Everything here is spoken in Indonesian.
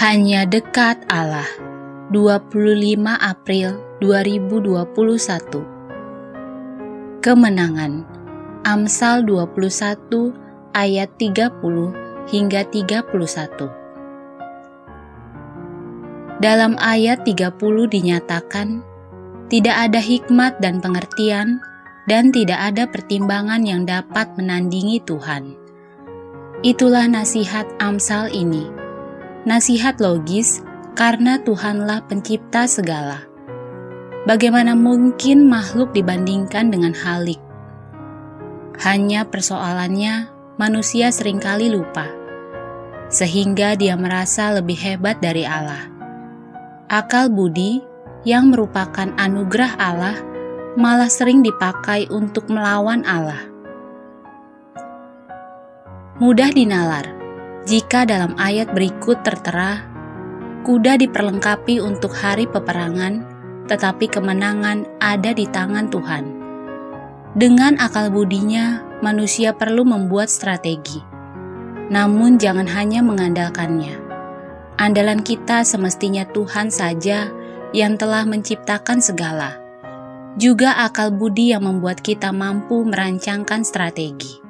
Hanya dekat Allah. 25 April 2021. Kemenangan. Amsal 21 ayat 30 hingga 31. Dalam ayat 30 dinyatakan, tidak ada hikmat dan pengertian dan tidak ada pertimbangan yang dapat menandingi Tuhan. Itulah nasihat Amsal ini. Nasihat logis karena Tuhanlah pencipta segala. Bagaimana mungkin makhluk dibandingkan dengan Halik? Hanya persoalannya, manusia sering kali lupa, sehingga dia merasa lebih hebat dari Allah. Akal budi yang merupakan anugerah Allah malah sering dipakai untuk melawan Allah. Mudah dinalar jika dalam ayat berikut tertera Kuda diperlengkapi untuk hari peperangan, tetapi kemenangan ada di tangan Tuhan. Dengan akal budinya, manusia perlu membuat strategi. Namun jangan hanya mengandalkannya. Andalan kita semestinya Tuhan saja yang telah menciptakan segala. Juga akal budi yang membuat kita mampu merancangkan strategi.